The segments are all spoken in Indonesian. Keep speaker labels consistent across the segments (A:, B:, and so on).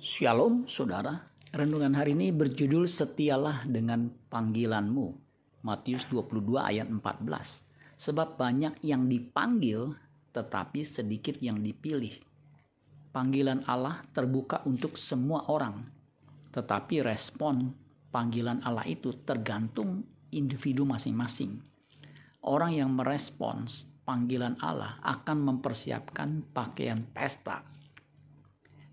A: Shalom saudara, renungan hari ini berjudul Setialah dengan panggilanmu. Matius 22 ayat 14. Sebab banyak yang dipanggil tetapi sedikit yang dipilih. Panggilan Allah terbuka untuk semua orang. Tetapi respon panggilan Allah itu tergantung individu masing-masing. Orang yang merespons panggilan Allah akan mempersiapkan pakaian pesta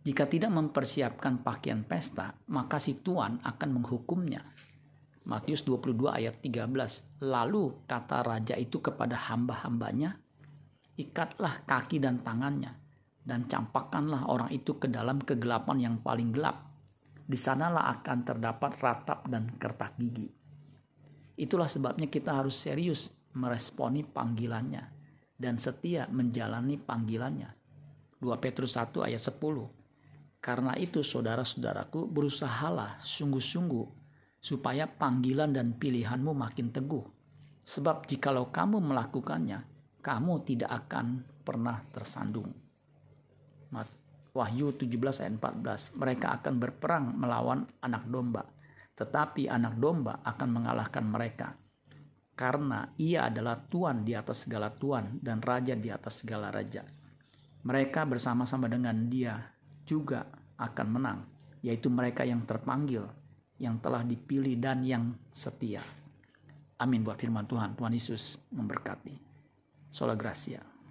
A: jika tidak mempersiapkan pakaian pesta, maka si tuan akan menghukumnya. Matius 22 ayat 13. Lalu kata raja itu kepada hamba-hambanya, ikatlah kaki dan tangannya, dan campakkanlah orang itu ke dalam kegelapan yang paling gelap. Di sanalah akan terdapat ratap dan kertak gigi. Itulah sebabnya kita harus serius meresponi panggilannya dan setia menjalani panggilannya. 2 Petrus 1 ayat 10 karena itu saudara-saudaraku berusahalah sungguh-sungguh supaya panggilan dan pilihanmu makin teguh. Sebab jikalau kamu melakukannya, kamu tidak akan pernah tersandung. Wahyu 17 ayat 14. Mereka akan berperang melawan anak domba. Tetapi anak domba akan mengalahkan mereka. Karena ia adalah Tuhan di atas segala Tuhan dan Raja di atas segala Raja. Mereka bersama-sama dengan dia juga akan menang, yaitu mereka yang terpanggil, yang telah dipilih dan yang setia. Amin buat firman Tuhan. Tuhan Yesus memberkati. Sola Gracia.